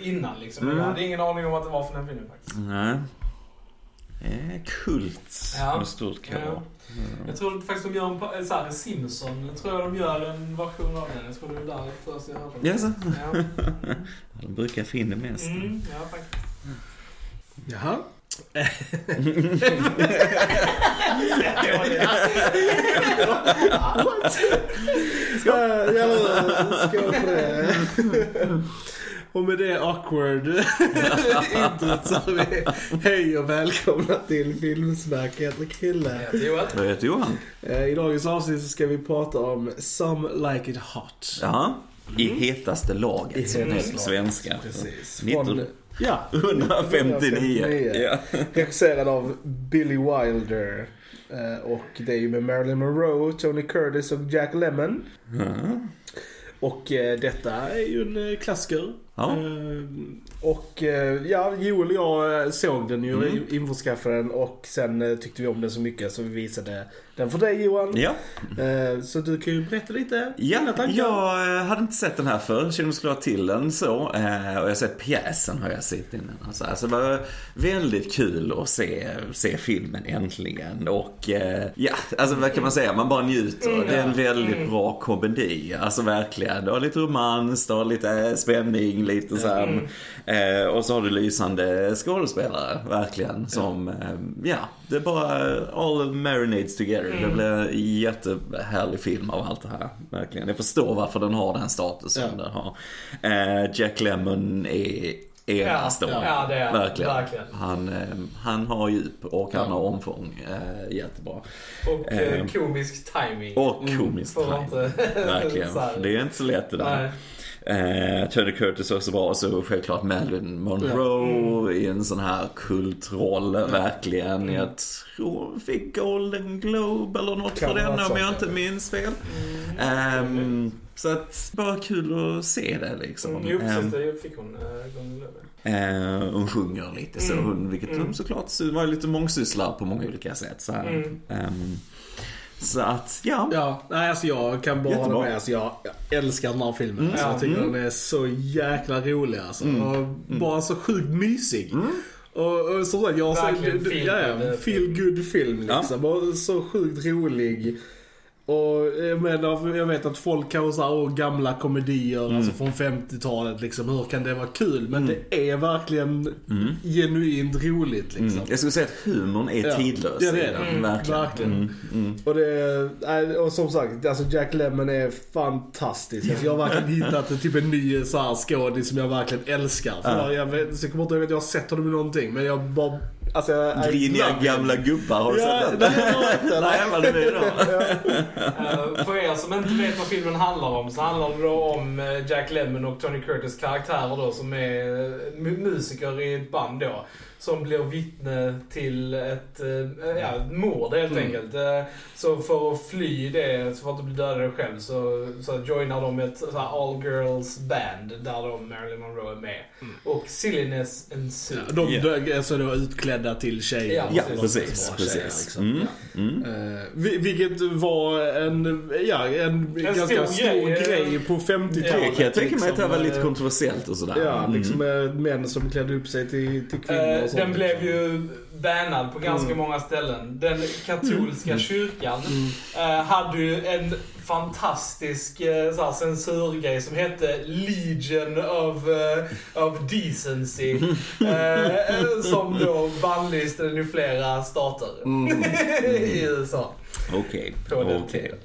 innan liksom. Men jag hade ingen aning om att det var från den filmen faktiskt. Nej. Eh, kult. Ja. Med stort K. Ja. Jag tror faktiskt de gör en, pa- så här, Simpson, tror jag de gör en version av den. Jag tror det var där först jag hörde. Jaså? Ja. De brukar finna mest. Mm, ja, faktiskt. Jaha. Ska, ska jag på det? Och med det awkward introt så har vi hej och välkomna till Filmsnack. Jag heter Krille. Jag heter Joel. Vad heter Johan? Eh, I dagens avsnitt så ska vi prata om Some Like It Hot. Ja. I hetaste laget I som är på svenska. Precis. 19 Från, ja, 159. Ja. regisserad av Billy Wilder. Eh, Och det är ju med Marilyn Monroe, Tony Curtis och Jack Lemmon. Ja. Och eh, detta är ju en klassiker. Ja. Eh, och eh, ja, Joel och jag eh, såg den ju, Mm. mm. införskaffade den och sen tyckte vi om den så mycket så vi visade den för dig Johan. Ja. Så du kan ju berätta lite Ja, jag hade inte sett den här förr, kände mig skulle ha till den så. Och jag har sett pjäsen har jag sett innan. Alltså, alltså det var väldigt kul att se, se filmen äntligen. Och ja, alltså vad kan man säga, man bara njuter. Det är en väldigt bra komedi. Alltså verkligen. Det har lite romans, det har lite spänning, lite så här. Eh, Och så har du lysande skådespelare, verkligen. Som, eh, ja, det är bara all marinates together. Det blir en jättehärlig film av allt det här. Verkligen. Jag förstår varför den har den statusen Ja. den har. Eh, Jack Lemmon är enastående. Ja, är han. verkligen. Verkligen. Han, eh, han har djup och han Ja. har omfång. Eh, jättebra. Och eh, Eh, komisk timing. Och komiskt Får timing. Verkligen. Det är inte så lätt det där. Nej. Eh, Tony Curtis är också bra, så självklart Marilyn Monroe i en sån här kultroll, verkligen. Jag tror hon fick Golden Globe eller något för den om jag inte minns fel. Ehm, så att, bara kul att se det liksom. Mm, jo, precis. Det fick hon. äh, Golden Globe. Eh, hon sjunger lite så, Mm. hon, vilket Mm. hon såklart så var lite mångsysslare på många olika sätt. Så, här. Mm. Så att, ja. Ja, nej alltså jag kan bara Jättebra. hålla med. Alltså jag, jag älskar den här filmen. Mm. Alltså jag tycker Mm. den är så jäkla rolig alltså. Mm. Och bara så sjukt mysig. Och, och som sagt, jag har Verkligen sett- feel ja, good, ja, feel good film Ja. liksom. Och så sjukt rolig. Och jag menar, jag vet att folk kanske såhär, åh gamla komedier Mm. alltså från 50-talet liksom. Hur kan det vara kul? Men det är verkligen Mm. genuint roligt liksom. Mm. Jag skulle säga att humorn är Ja. tidlös. Ja, det är den, den. Verkligen. Verkligen. Mm. Mm. Och, det, och som sagt, alltså Jack Lemmon är fantastisk. Alltså jag har verkligen hittat typ en ny skådis som jag verkligen älskar. För Ja. jag, vet, så jag kommer inte ihåg att jag har sett honom i någonting, men jag bara... Alltså Griniga gamla gubbar, har du Ja, sett den? nej, jag har inte. Det för er som inte vet vad filmen handlar om så handlar det då om eh, Jack Lemmon och Tony Curtis karaktärer då som är eh, mu- musiker i ett band då. Som blir vittne till ett, eh, ja, ett mord helt Mm. enkelt. Eh, Så för att fly det, så för att inte bli dödade själv så, så joinar de ett så här all girls band där då Marilyn Monroe är med. Och silliness ensues. Ja, de Ja. yeah. är så då utklädda till tjejer. Ja, Ja, precis. precis. Tjejer, liksom. Mm. Mm. Vi- vilket var en, ja, en, ganska stor stor grej, grej, på 50-talet. Det kan jag tänka mig att det var liksom, lite kontroversiellt och sådär. Ja, Mm. liksom eh, män som klädde upp sig till, till kvinnor och sånt. Den blev ju bannad på ganska Mm. många ställen. Den katolska kyrkan eh, hade ju en fantastisk eh, censurgrej som hette Legion of, eh, of Decency. Eh, som då bannlistade den i flera stater i USA. Okej, okej. tiden.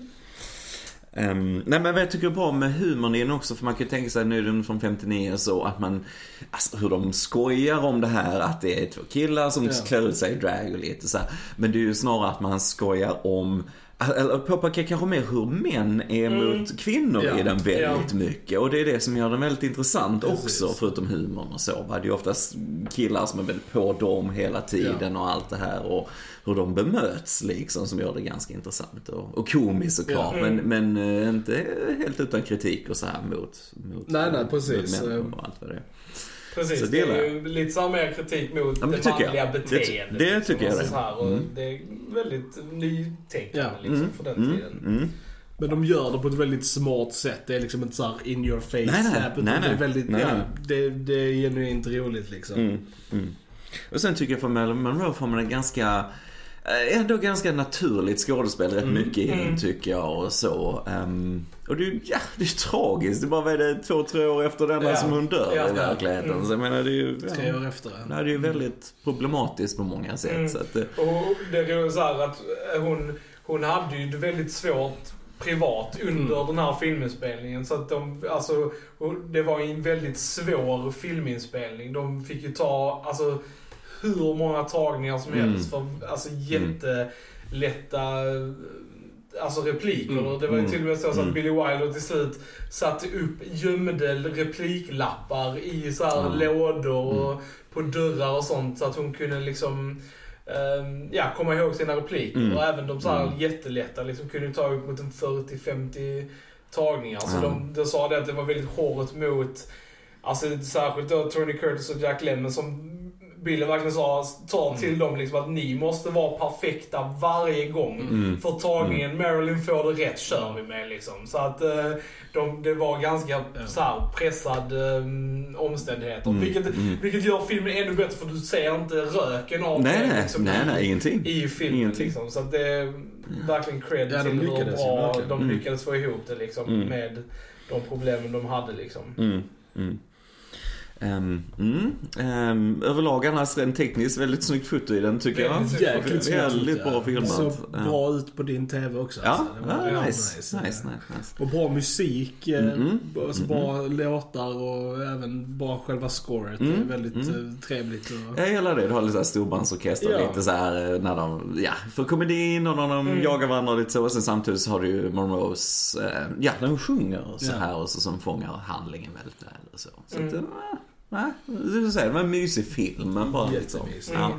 Ehm, nej men vad jag tycker är bra med humorn i den också, för man kan ju tänka sig nu är den från 59 så att man, alltså hur de skojar om det här att det är två killar som Ja. klär ut sig i drag och lite så här. Men det är ju snarare att man skojar om eller påpekar kanske mer hur män är mot kvinnor Ja. i den väldigt Ja. mycket. Och det är det som gör den väldigt intressant Precis. också, förutom humorn och så. va. Det är ju oftast killar som är väldigt på dem hela tiden och allt det här. Och hur de bemöts liksom, som gör det ganska intressant. Och, och komiskt såklart, men, men eh, inte helt utan kritik och så här mot, mot, Nej, nej, precis. mot män och allt vad det är. Precis, Så det är ju lite mer kritik mot men det det manliga Det- beteendet. det liksom, tycker jag och det. så här, och Mm. Det är väldigt nytänkande Ja. liksom, för den Mm, tiden. mm. Men de gör det på ett väldigt smart sätt. Det är liksom inte såhär in your face Nej, nej. utan Nej, Det är nej. väldigt, Nej, ja, nej. det, det är genuint roligt liksom. Mm, mm. Och sen tycker jag för Marilyn Monroe får man en ganska Ändå ganska naturligt skådespel rätt mycket i den tycker jag och så. Ehm, och det är ju ja, det är tragiskt. Det är bara vad är det, två, tre år efter denna Ja. som hon dör Ja. i verkligheten. Mm. Så jag menar det är ju... Tre år efter. det är ju väldigt problematiskt på många sätt. Mm. Så att, eh, Och det är ju så här att eh, hon, hon hade ju det väldigt svårt privat under Mm. den här filminspelningen. Så att de, alltså, det var ju en väldigt svår filminspelning. De fick ju ta, alltså, hur många tagningar som Mm. helst för, alltså jättelätta, alltså repliker. Mm. Det var ju Mm. till och med så, så Mm. att Billy Wilder till slut satte upp gömde repliklappar i så här Mm. lådor och på dörrar och sånt så att hon kunde liksom ehm, ja, komma ihåg sina repliker. Mm. Och även de så här Mm. jättelätta liksom kunde ta upp mot en 40-50 tagningar. Så Ja. de, de sa det att det var väldigt hårt mot, alltså särskilt då Tony Curtis och Jack Lemmon som Billy verkligen sa, ta till dem liksom att ni måste vara perfekta varje gång. Mm. För tagningen Marilyn får det rätt kör vi med liksom. Så att eh, de, det var ganska så här, pressad um, omständigheter. Mm. Vilket, Mm. vilket gör filmen ännu bättre för du ser inte röken av Nej, det liksom, nej, i- nej, ingenting. i filmen. Ingenting. Liksom. Så att det är verkligen cred Ja, de till hur bra de Mm. lyckades få ihop det liksom, Mm. med de problemen de hade. Liksom. Mm, mm. Ehm, mm. Ehm, överlag annars rent tekniskt väldigt snyggt foto i den tycker jag. Jäkligt snyggt. Väldigt bra ja. filmat. Så Ja. bra ut på din TV också. Ja, alltså. Det var ja nice, nice, nice, nice. Och bra musik. eh, Mm, alltså Bra låtar och även bra själva scoret. Det är Mm, väldigt mm. eh, trevligt. Och... Jag gillar det. Du har lite så storbandsorkester Ja. lite så här eh, när de, ja, för komedin och när de Mm. jagar varandra lite så. Och sen samtidigt så har du ju Monroes, ja, när hon sjunger så Ja. här och så som fångar handlingen väldigt väl och så. Så Mm. att, eh, nej, det vill säga, det var en mysig film men bara liksom. Jättemysig. Ja. Mm.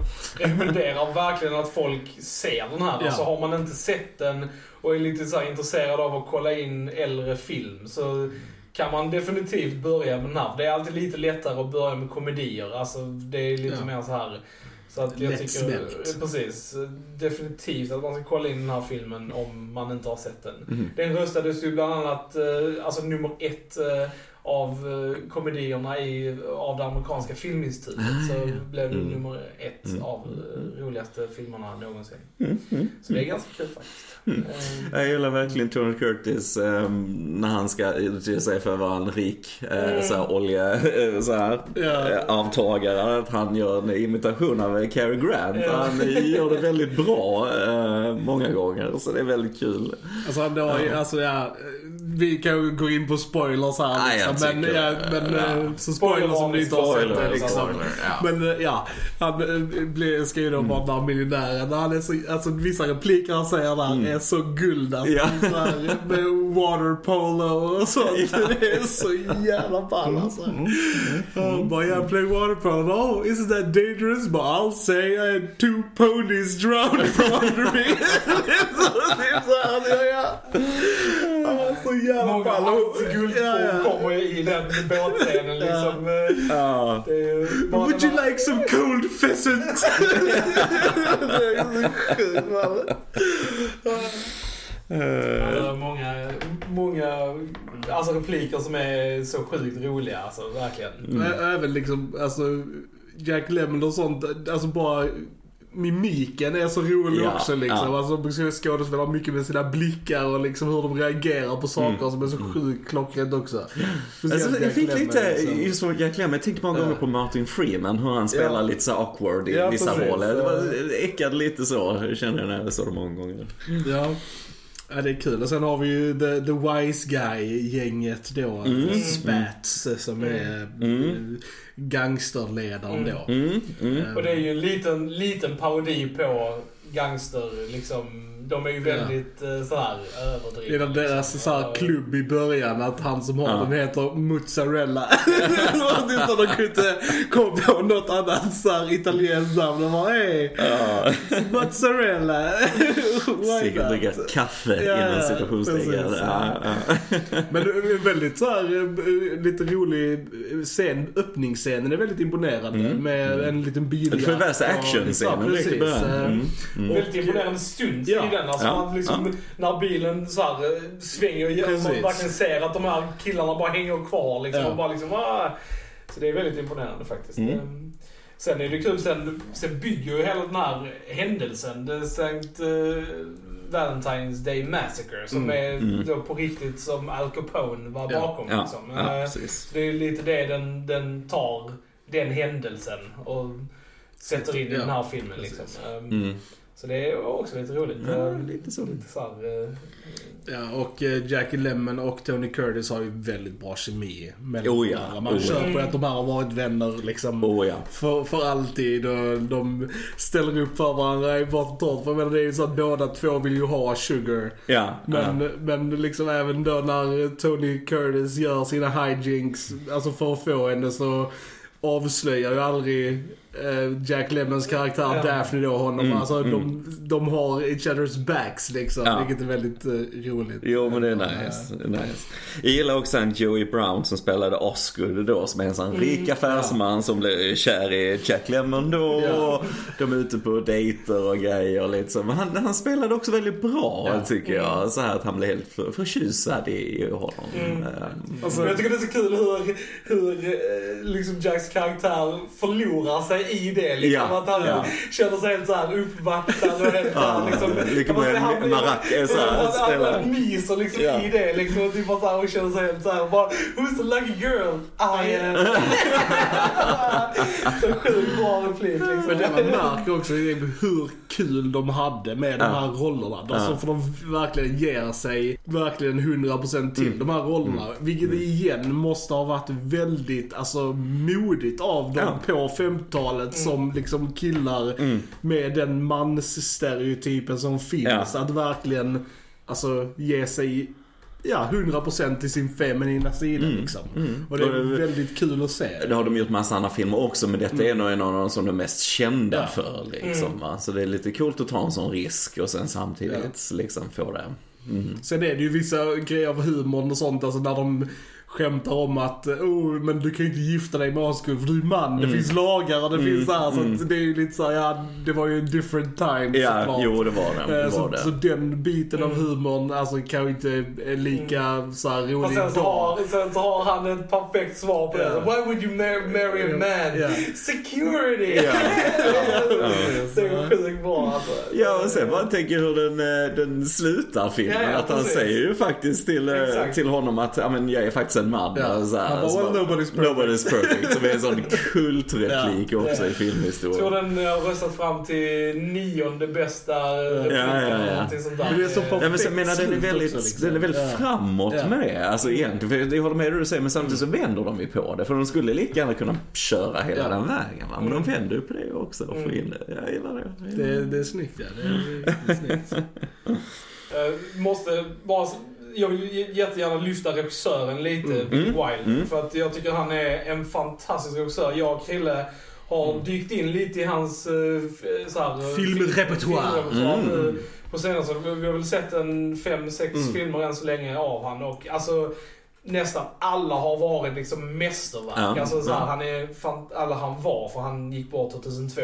Rekommenderar verkligen att folk ser den här. Ja. Alltså har man inte sett den och är lite så här intresserad av att kolla in äldre film så kan man definitivt börja med den här. Det är alltid lite lättare att börja med komedier. Alltså det är lite Ja. mer så här. Så att jag tycker, precis, definitivt att man ska kolla in den här filmen om man inte har sett den. Mhm. Den röstades ju bland annat, eh, alltså nummer ett eh, av eh, komedierna i, av det amerikanska filminstitutet. Ah, så ja. blev det Mm. nummer ett Mm. av eh, roligaste filmerna någonsin. Mm, mm. Så det är ganska kul faktiskt. Mm. Eh, Jag gillar verkligen Tony Curtis ehm, när han ska utge sig för att vara en rik Mm. så här, olje, så här, Ja. avtagare. Att han gör en imitation av Cary Grant. Ja. Han gör det väldigt bra eh, många gånger. Så det är väldigt kul. Alltså, han då, Ja. alltså ja, vi kan ju gå in på spoilers här jag liksom, men, tycker- ja, men ja. eh, så spoilers om ni inte har sett det liksom. spoiler, ja. Men eh, ja, han eh, blir- ska ju då vara den här miljonären. Han är så, alltså vissa repliker han säger där är så guld alltså. Ja. Så här, med water polo och sånt. Det är så jävla ball alltså. Han bara, yeah, play water polo. Oh, isn't that dangerous? But I'll say I had two ponies drowned from under me. det är så, det är så här, ja, var så jävla Många guldkorn Ja, ja. kommer i den båtscenen liksom. Ja. Det är ju bara Would you like some cold pheasant? det är så sjukt många, många alltså repliker som är så sjukt roliga alltså, verkligen. Mm. Även liksom, alltså Jack Lemmon och sånt, alltså bara mimiken är så rolig Ja, också liksom. ja. Alltså skådespelare har mycket med sina blickar och liksom hur de reagerar på saker Mm. som är så sjukt klockrent också. Alltså, jag fick lite, liksom. just som Jack Lemmon, jag tänkte många Ja. gånger på Martin Freeman, hur han spelar Ja. lite så awkward i Ja, vissa precis. roller. Det var äckade lite så, kände jag när jag såg det många gånger. Ja. Ja det är kul. Och sen har vi ju The, the Wise Guy-gänget då. Mm. Spats som är Mm. gangsterledaren Mm. då. Mm, mm. Och det är ju en liten, liten parodi på gangster, liksom, De är ju väldigt ja. såhär överdrivna. Det är deras så här, klubb i början att han som har ja. den heter Mozzarella. Utan de kunde inte komma på något annat så här, italienskt namn. De bara hej, ja. Mozzarella. Säkert dricka kaffe ja, innan situationstecken. Ja. Men väldigt så här, eh, lite rolig scen, öppningsscenen är väldigt imponerande. Mm. Med mm. en liten biljakt. Du får värsta actionscenen bra. Mm. Mm. Väldigt imponerande stund ja. Den. Alltså ja. man liksom, när bilen så här, eh, svänger och man verkligen ser att de här killarna bara hänger kvar liksom. Och bara liksom, ah. Så det är väldigt imponerande faktiskt. Mm. Ehm, sen är det kul, sen, sen bygger ju hela den här händelsen, det Sankt uh, Valentine's Day Massacre, som mm. är mm. då på riktigt som Al Capone var bakom. Ja. Liksom. Ja, uh, det är lite det den, den tar, den händelsen, och sätter in i den här filmen. Liksom. Så det är också lite roligt. Ja, lite så. Lite så här, uh, Ja, och eh, Jackie Lemmon och Tony Curtis har ju väldigt bra kemi mellan oh ja, Man oh kör på att de här har varit vänner liksom oh ja. för, för alltid. Och de ställer upp för varandra i vart och För men det är ju så att båda två vill ju ha Sugar. Ja, men, ja. men liksom även då när Tony Curtis gör sina hijinks, alltså för att få henne så avslöjar ju aldrig Eh, Jack Lemmons karaktär ja. Daphne då honom. Mm, alltså mm. De, de har each other's backs liksom. Ja. Vilket är väldigt uh, roligt. Jo men det är nice. Det är nice. Jag gillar också en Joey Brown som spelade Oscar då. Som är en sån mm, rik affärsman ja. som blir kär i Jack Lemmon då. Ja. De är ute på dejter och grejer liksom. Men han, han spelade också väldigt bra tycker jag. Mm. Så här att han blev helt för, förtjusad i honom. Mm. Um, alltså, jag tycker det är så kul hur, hur eh, liksom Jacks karaktär förlorar sig i det. Liksom, ja, att han ja. känner sig helt såhär uppvaktad och helt såhär... liksom. Lika med en maracas såhär. Han myser liksom ja. i det liksom. Och typ känner sig helt såhär bara Who's the lucky girl? I am. så sjukt bra replik liksom. Men det man märker också är hur kul de hade med de här rollerna. Alltså, ja. Alltså för de verkligen ger sig verkligen 100% till mm. de här rollerna. Mm. Vilket igen måste ha varit väldigt alltså modigt av dem på 50-talet. 80-talet mm. som liksom killar mm. med den mansstereotypen som finns. Ja. Att verkligen alltså, ge sig ja, 100% till sin feminina sida mm. liksom. Mm. Och det är eh, väldigt kul att se. Det har de gjort massa andra filmer också men detta mm. är nog en av de som de är mest kända ja. för. Mm. Liksom, mm. Så det är lite coolt att ta en sån risk och sen samtidigt ja. liksom få det. Mm. Sen är det ju vissa grejer av humorn och sånt, alltså när de skämtar om att oh, men du kan ju inte gifta dig med Oscar för du är man. Det mm. finns lagar och det mm. finns så här, Så mm. det är ju lite så ja det var ju en different time Ja, såklart. jo det var det. det, så, var det. så, den biten av mm. humorn alltså kanske inte är lika mm. så här rolig sen så, har, sen så har han ett perfekt svar på yeah. det. Why would you marry, marry a man? Yeah. Security! Yeah. det är sjukt bra alltså. Ja och sen bara tänker hur den, eh, den slutar filmen. Ja, ja, att han precis. säger ju faktiskt till, eh, till honom att ja, men jag är faktiskt en man. Ja. Så här, han bara, well, nobody's perfect. Nobody's perfect. Som är en sån kultreplik ja. också i filmhistorien. Jag tror den har röstat fram till nionde bästa repliken. Ja, ja, ja. Sånt där. Men det är så ja, men så, menar, den är väldigt, liksom. den är väldigt ja. framåt ja. med. Alltså egentligen, för jag håller med det du säger, men samtidigt så vänder de ju på det. För de skulle lika gärna kunna köra hela ja. den vägen. Va? Men de vänder ju på det också och får in det. Jag gillar det. Det, det är snyggt ja. Det är, det är snyggt. måste bara jag vill jättegärna lyfta regissören lite, mm. Billy mm. Wilder. Mm. För att jag tycker han är en fantastisk regissör. Jag och Krille har mm. dykt in lite i hans uh, så här, filmrepertoar. Mm. På senaste, vi har väl sett en fem, sex mm. filmer än så länge av han och alltså nästan alla har varit liksom mästerverk. Ja, alltså, så här, ja. han är, alla han var, för han gick bort 2002.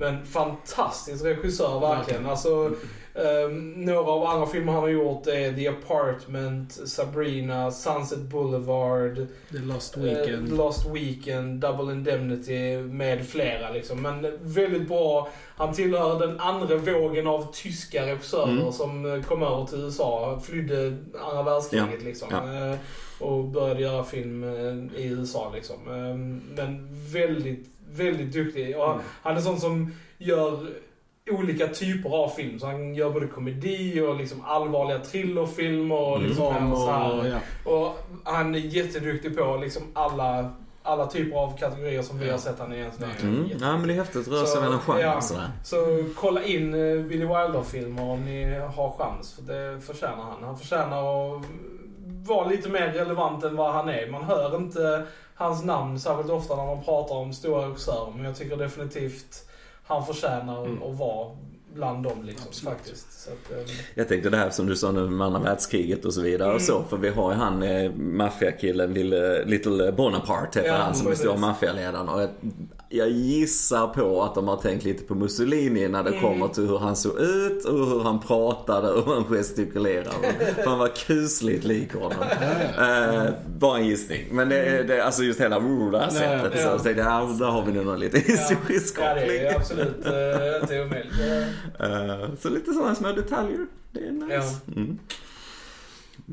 Men fantastisk regissör verkligen. Alltså, Um, några av andra filmer han har gjort är The Apartment, Sabrina, Sunset Boulevard, The Lost Weekend, uh, Lost Weekend Double Indemnity med flera liksom. Men väldigt bra. Han tillhör den andra vågen av tyska regissörer mm. som eh, kom över till USA, flydde andra världskriget ja. liksom. Ja. Uh, och började göra film i USA liksom. Uh, men väldigt, väldigt duktig. Och mm. Han är sån som gör olika typer av film. Så han gör både komedi och liksom allvarliga thrillerfilmer och mm. liksom mm. så här. Ja. Och han är jätteduktig på liksom alla alla typer av kategorier som vi har sett han i. Mm. Ja, men det är häftigt Så, sig mellan genrer ja. och sådär. Så kolla in eh, Billy Wilder-filmer om ni har chans, för det förtjänar han. Han förtjänar att vara lite mer relevant än vad han är. Man hör inte hans namn särskilt ofta när man pratar om stora regissörer, men jag tycker definitivt han förtjänar Mm. att vara bland dem liksom, Absolut. faktiskt. Så att, eh, Jag tänkte det här som du sa nu med andra världskriget och så vidare Mm. och så. För vi har ju han eh, maffiakillen, Little Bonaparte heter Ja, han som är precis. stora maffialedaren. Och jag, gissar på att de har tänkt lite på Mussolini när det Mm. kommer till hur han såg ut och hur han pratade och hur han gestikulerade. För han var kusligt lik honom. Eh, bara en gissning. Men det, är- det, alltså just hela det här sättet. ja. Så jag tänkte, ja, där har vi nog lite historisk ja, det koppling. är absolut eh, inte omöjligt. Eh, Eh, så lite sådana små detaljer. Det är nice. Ja. Mm.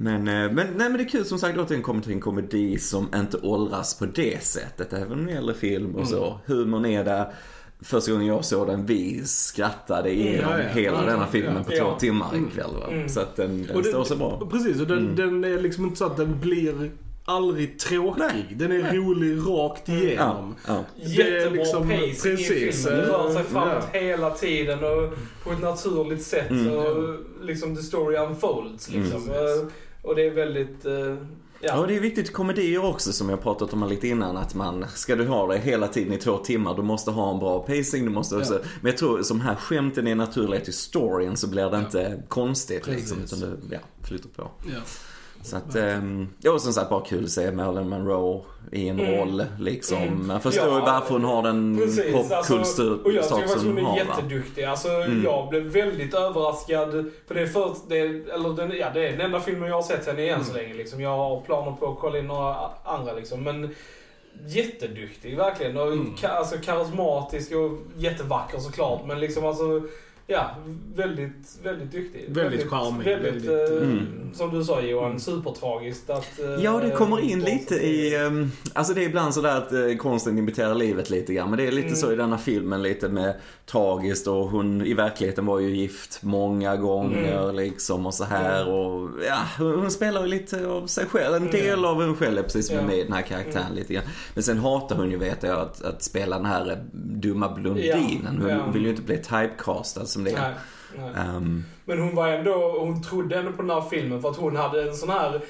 Men, eh, men, nej, men det är kul som sagt att den kommer till en komedi som inte åldras på det sättet. Även om det gäller film och så. Humorn är där. Första gången jag såg den, vi skrattade igenom Ja, ja. hela Mm, denna filmen på ja. två timmar en kväll. Va? Mm. Så att den, den Och står sig bra. Precis, och den, Mm. den är liksom inte så att den blir aldrig tråkig. Nej. Den är rolig rakt Ja, igenom. ja. Är Jättebra liksom- pacing precis, i filmen. Det rör sig eh, framåt ja. hela tiden och på ett naturligt sätt. Mm. Så liksom the story unfolds liksom. Eh, Och det är väldigt... eh, Ja, Ja. det är viktigt i komedier också som jag pratat om lite innan att man, ska du ha det hela tiden i två timmar, du måste ha en bra pacing, du måste också, Ja. men jag tror som här skämten är naturliga till storyn så blir det inte konstigt liksom, utan det, ja, flyter på. Ja. Så att, ehm, ja och som sagt bara kul att se Marilyn Monroe i en Mm. roll liksom. Mm. Man förstår ju Ja, varför hon har den Precis, alltså, popkultur och jag tycker faktiskt hon är har jätteduktig. Alltså, Mm. Jag blev väldigt överraskad. För det är, för, det, är- eller den, ja, det är den enda filmen jag har sett henne i än så Mm. länge. Liksom. Jag har planer på att kolla in några andra. Liksom. Men jätteduktig verkligen. Och Mm. ka, alltså, karismatisk och jättevacker såklart. Men liksom alltså, ja, väldigt, väldigt duktig. Väldigt charmig, Väldigt, väldigt, eh, Mm. som du sa Johan, Mm. supertragiskt att... eh, Ja, det kommer in lite i, ehm, alltså det är ibland sådär att eh, konsten imiterar livet lite grann. Men det är lite Mm. så i denna filmen, lite med tragiskt och hon i verkligheten var ju gift många gånger Mm. liksom och så här och ja, hon spelar ju lite av sig själv. En del av hon själv är precis som är Ja. med i den här karaktären Mm. lite grann. Men sen hatar hon ju vet jag att, att spela den här eh, dumma blondinen. Hon Ja. vill ju inte bli typecastad som det. Nej, nej. Ehm, Men hon var ändå, hon trodde ändå på den här filmen för att hon hade en sån här,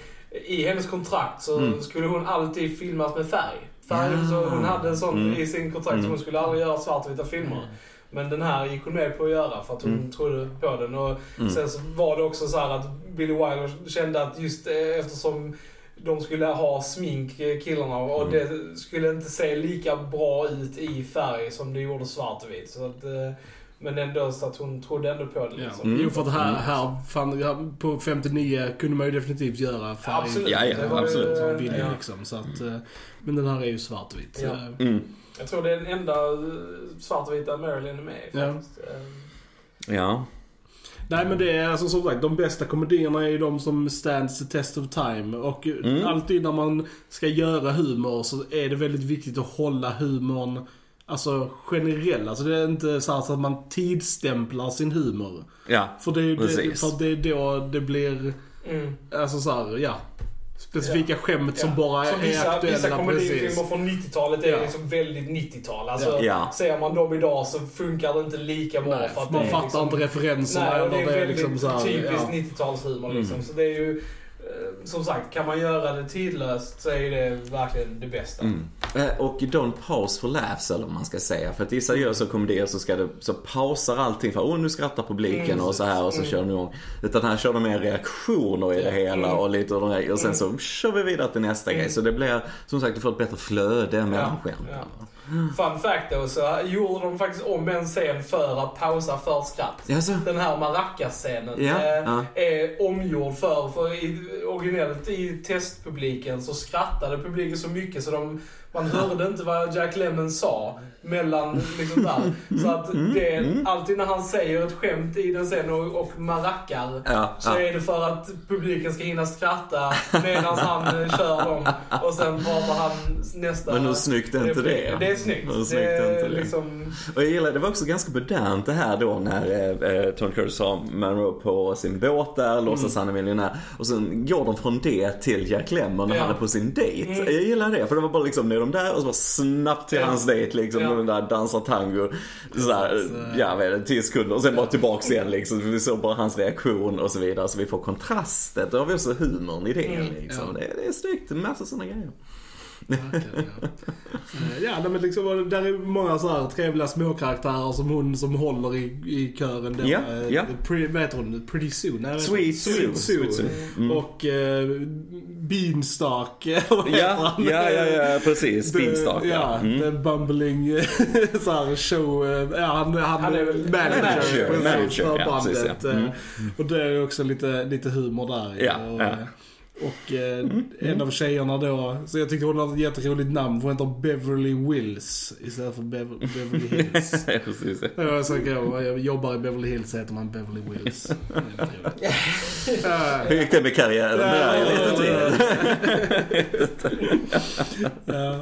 i hennes kontrakt så Mm. skulle hon alltid filmas med färg. färg Ja. Så hon hade en sån Mm. i sin kontrakt Mm. så hon skulle aldrig göra svartvita filmer. Men den här gick hon med på att göra för att hon Mm. trodde på den. Och Mm. sen så var det också så här att Billy Wilder kände att just eh, eftersom de skulle ha smink, eh, killarna, och Mm. det skulle inte se lika bra ut i färg som det gjorde svartvit. Så att, eh, men ändå så att hon trodde ändå på det Ja. liksom. Mm. Jo, för att här, här fan, ja, på 59 kunde man ju definitivt göra färg. Absolut. Ja, ja, Det var ju- absolut. Som man ville ja. liksom. Så att, eh, men den här är ju svartvit. Ja. Eh, mm. Jag tror det är den enda eh, svartvita Marilyn är med i Ja. faktiskt. Eh, Ja. Nej men det är alltså som sagt, de bästa komedierna är ju de som stands the test of time. Och Mm. alltid när man ska göra humor så är det väldigt viktigt att hålla humorn Alltså generell, alltså det är inte så, här så att man tidsstämplar sin humor. Ja. För det, är ju det, Precis. för det är då det blir, Mm. alltså så här, ja. Specifika skämt som Ja. bara Som är vissa, aktuella vissa komedifilmer från 90-talet är Ja. liksom väldigt 90-tal. Alltså, Ja. Ser man dem idag så funkar det inte lika bra. Nej, för att man fattar liksom, inte referenserna Nej, det är det är väldigt liksom så här, typiskt ja. 90-talshumor liksom. Mm. Så det är ju, som sagt, kan man göra det tidlöst så är det verkligen det bästa. Mm. Eh, Och don't pause for laughs eller vad man ska säga. För att i seriösa komedier så, ska det, så pausar allting för åh nu skrattar publiken Mm, och så här och så mm. kör de igång. Utan här kör de mer reaktioner i det hela Mm. och lite och, de och sen så kör vi vidare till nästa Mm. grej. Så det blir som sagt, du får ett bättre flöde mellan Ja, skämten. Fun fact då, så gjorde de faktiskt om en scen för att pausa för skratt. Jaså? Den här Maracas-scenen Ja, eh, ja. är omgjord för, för i, originellt i testpubliken så skrattade publiken så mycket så de, man hörde inte vad Jack Lemmon sa mellan liksom där. Så att det, alltid när han säger ett skämt i den scenen och, och marackar Ja, så ja. är det för att publiken ska hinna skratta medan han eh, kör dem och sen pratar han nästa... Men hur snyggt är inte det? Det är snyggt. Hur snyggt det är inte det? liksom... Och jag gillar, det var också ganska modernt det här då när eh, eh, Tom Cruise har Monroe på sin båt där, låtsas han är miljonär. Och sen går de från det till Jack Lemmon när Ja. han är på sin dejt. Mm. Jag gillar det, för det var bara liksom är de där och så bara snabbt till hans dejt liksom. Ja. Den där dansar tango. Så här, ja, vad är det, 10 sekunder och sen bara tillbaks igen liksom. Vi såg bara hans reaktion och så vidare. Så vi får kontrastet. Då har vi också humorn i det Mm, liksom. Det, det är snyggt. Massa sådana grejer. Verkligen, ja. Eh, men liksom, där är många så här trevliga småkaraktärer som hon som håller i, i kören. Då, Ja, Eh, ja. Pretty, vad heter hon? Pretty Soon? Nej, Sweet. Sue. Sweet. Mm. Och eh, Beanstalk, vad heter Ja, han? ja, ja, ja, precis. Beanstalk, ja. Ja, Mm. the bumbling så här show. eh, Ja, han, han, Han är väl manager, manager, precis, manager, för ja, precis, bandet. ja. Mm. eh, Och det är också lite, lite humor där. Ja, och, ja. Och eh, Mm, en av tjejerna då, så jag tyckte hon hade ett jätteroligt namn. för Hon heter Beverly Wills istället för Bev- Beverly Hills. Precis. Var så. Jag jobbar i Beverly Hills så heter man Beverly Wills. Hur gick det med karriären? Där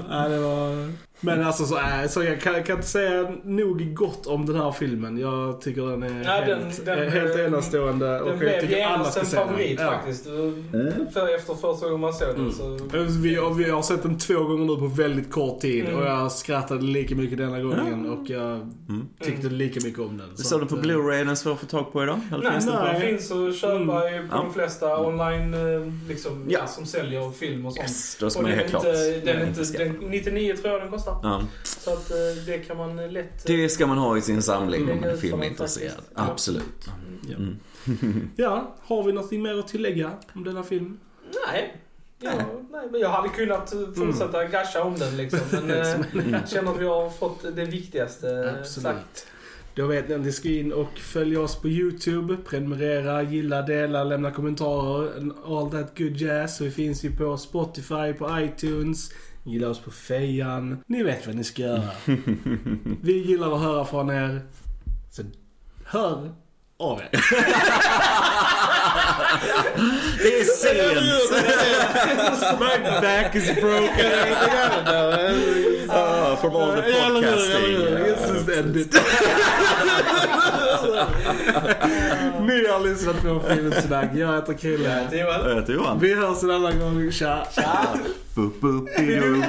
ja, det var... Men alltså så, äh, så jag kan, kan inte säga nog gott om den här filmen. Jag tycker den är Ja, den- helt, den- eh, helt enastående. Och Den jag blev tycker alla ska se den. favorit Ja. faktiskt. För efter första gången man såg den Mm. så... Vi, har- vi har sett den två gånger nu på väldigt kort tid Mm. och jag skrattade lika mycket denna gången och jag tyckte lika mycket om den. Du Så såg den att, på eh, Blu-ray, den svår att få tag på idag? Eller Nej, finns den på? den finns att köpa ju på Ja. de flesta online eh, liksom, ja. Som säljer film och sånt. Yes, då ska och man den helt inte, klart den är eh, inte, den, 99 tror jag den kostar. Ja. Så att eh, det kan man lätt... Det ska man ha i sin samling om Lägga man är filmintresserad. Absolut. Ja. Mm. ja, har vi något mer att tillägga om denna film? Nej. Ja, nej, men jag hade kunnat eh, fortsätta gasha om den liksom. Men eh, jag känner att vi har fått det viktigaste eh, sagt. Absolut. Då vet ni att ni ska in och följa oss på YouTube. Prenumerera, gilla, dela, lämna kommentarer. All that good jazz. Vi finns ju på Spotify, på iTunes. Gilla oss på Fejan. Ni vet vad ni ska göra. Vi gillar att höra från er. Så hör av er. Det är sent! My back is broken. From all the podcasting. just end it. Ni har lyssnat på Filmsnack. Jag heter Krille. Det var Jag heter Johan. Vi hörs en annan gång. Tja! Boop, boop, bidoo.